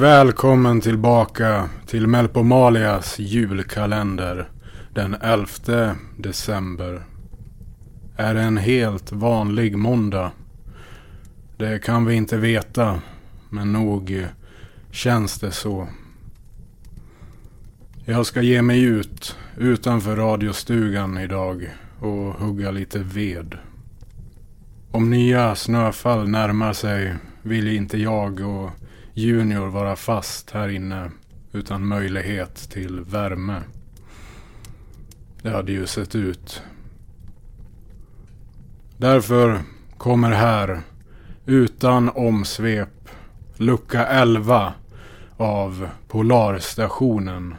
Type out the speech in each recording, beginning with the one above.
Välkommen tillbaka till Melpomalias julkalender den 11 december. Är det en helt vanlig måndag? Det kan vi inte veta, men nog känns det så. Jag ska ge mig ut utanför radiostugan idag och hugga lite ved. Om nya snöfall närmar sig vill inte jag och Junior vara fast här inne utan möjlighet till värme. Det hade ju sett ut. Därför kommer här, utan omsvep, lucka 11 av Polarstationen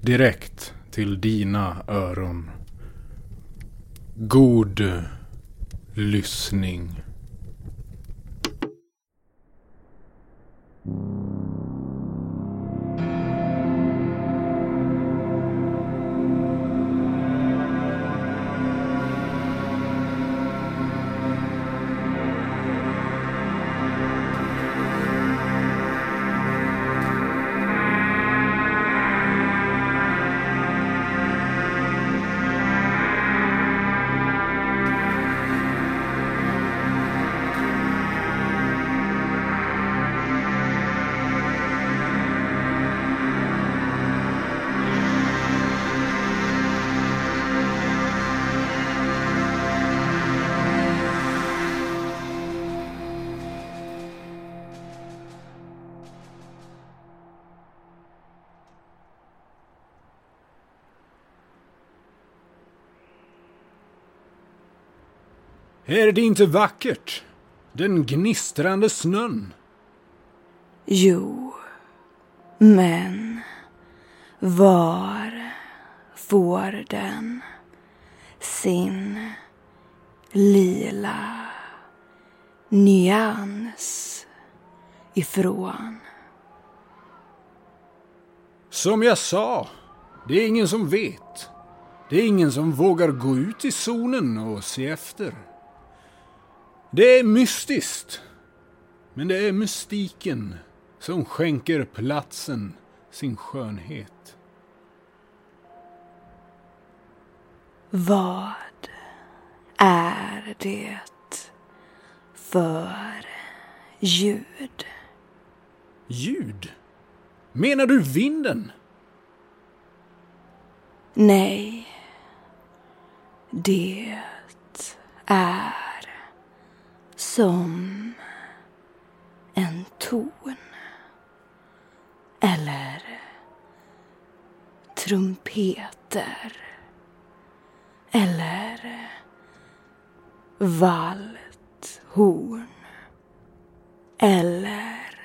direkt till dina öron. God lyssning. you Är det inte vackert? Den gnistrande snön. Jo, men var får den sin lila nyans ifrån? Som jag sa, det är ingen som vet. Det är ingen som vågar gå ut i zonen och se efter. Det är mystiskt. Men det är mystiken som skänker platsen sin skönhet. Vad är det för ljud? Ljud? Menar du vinden? Nej, det är som en ton. Eller trumpeter. Eller valthorn. Eller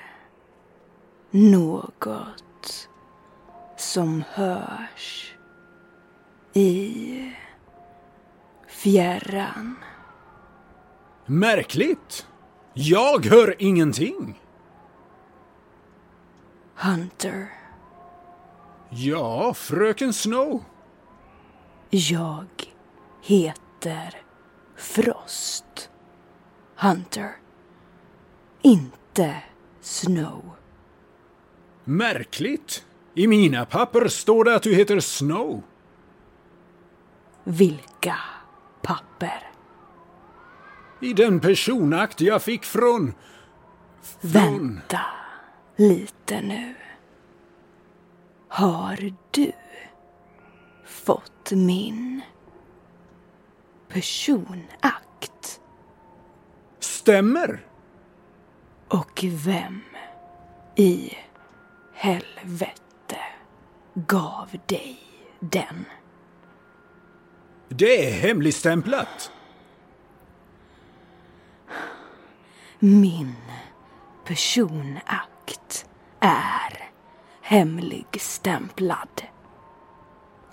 något som hörs i fjärran. Märkligt. Jag hör ingenting. Hunter, Ja, fröken Snow. jag heter Frost. Hunter. Inte Snow. Märkligt. I mina papper står det att du heter Snow. Vilka papper? I den personakt jag fick från... från... Vänta lite nu. Har du fått min personakt? Stämmer. Och vem i helvete gav dig den? Det är hemligstämplat. Min personakt är hemligstämplad.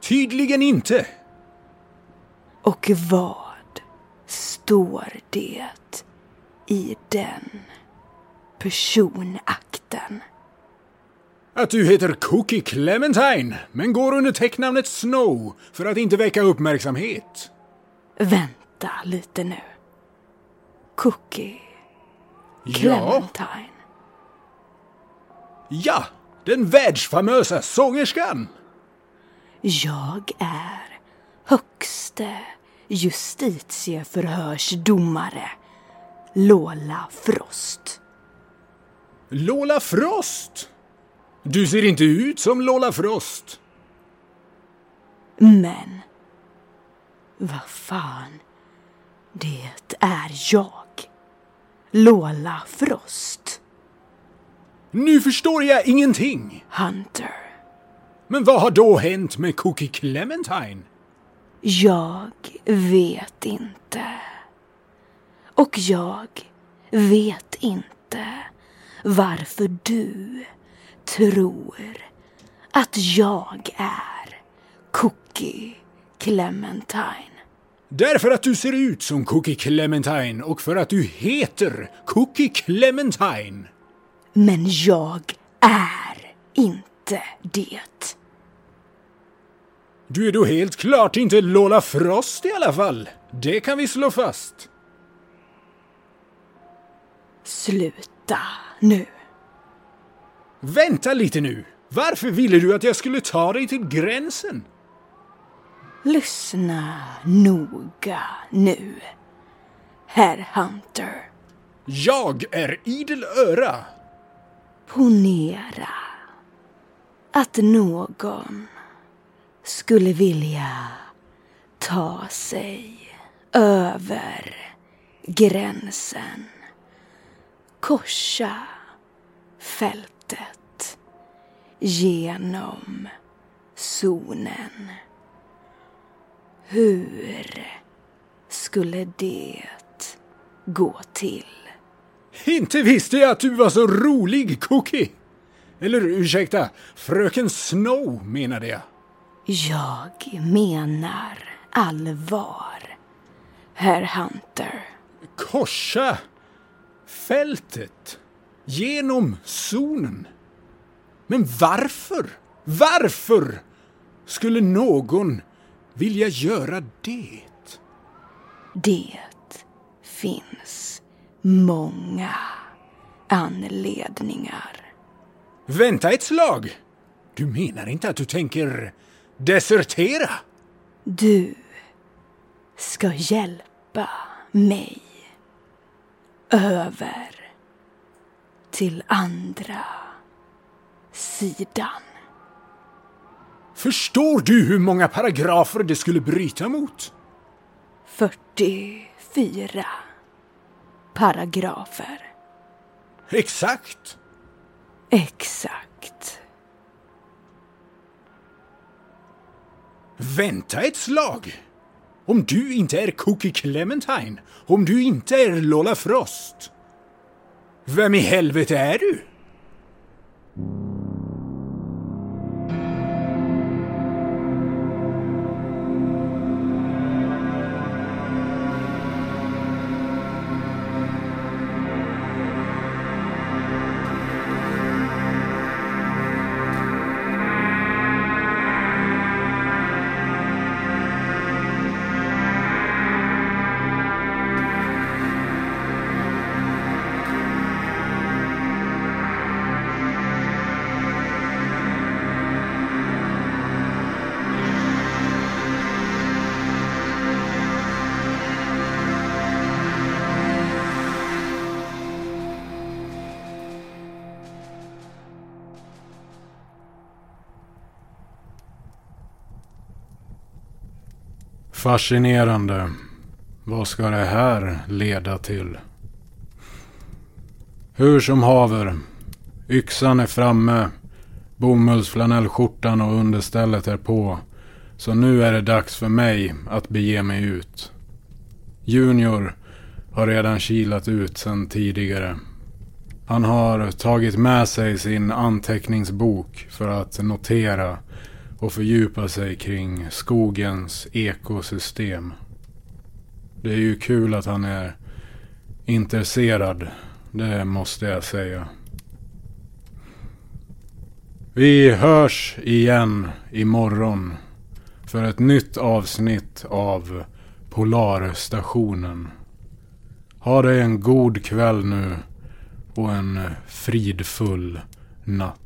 Tydligen inte. Och vad står det i den personakten? Att du heter Cookie Clementine, men går under täcknamnet Snow för att inte väcka uppmärksamhet. Vänta lite nu. Cookie Clementine. Ja, den världsfamösa sångerskan! Jag är högste justitieförhörsdomare Lola Frost. Lola Frost! Du ser inte ut som Lola Frost. Men vad fan, det är jag. Lola Frost. Nu förstår jag ingenting. Hunter. Men vad har då hänt med Cookie Clementine? Jag vet inte. Och jag vet inte varför du tror att jag är Cookie Clementine. Därför att du ser ut som Cookie Clementine och för att du heter Cookie Clementine. Men jag är inte det. Du är då helt klart inte Lola Frost i alla fall. Det kan vi slå fast. Sluta nu. Vänta lite nu. Varför ville du att jag skulle ta dig till gränsen? Lyssna noga nu, herr Hunter. Jag är idel öra. Ponera att någon skulle vilja ta sig över gränsen, korsa fältet genom zonen. Hur skulle det gå till? Inte visste jag att du var så rolig, Cookie. Eller ursäkta, fröken Snow menade jag. Jag menar allvar, herr Hunter. Korsa fältet genom zonen. Men varför? Varför skulle någon vilja göra det? Det finns många anledningar. Vänta ett slag! Du menar inte att du tänker desertera? Du ska hjälpa mig över till andra sidan. Förstår du hur många paragrafer det skulle bryta mot? 44 paragrafer. Exakt! Exakt. Vänta ett slag! Om du inte är Cookie Clementine, om du inte är Lola Frost, vem i helvete är du? Fascinerande. Vad ska det här leda till? Hur som haver. Yxan är framme. Bomullsflanellskjortan och understället är på. Så nu är det dags för mig att bege mig ut. Junior har redan kilat ut sedan tidigare. Han har tagit med sig sin anteckningsbok för att notera och fördjupa sig kring skogens ekosystem. Det är ju kul att han är intresserad, det måste jag säga. Vi hörs igen imorgon för ett nytt avsnitt av Polarstationen. Ha dig en god kväll nu och en fridfull natt.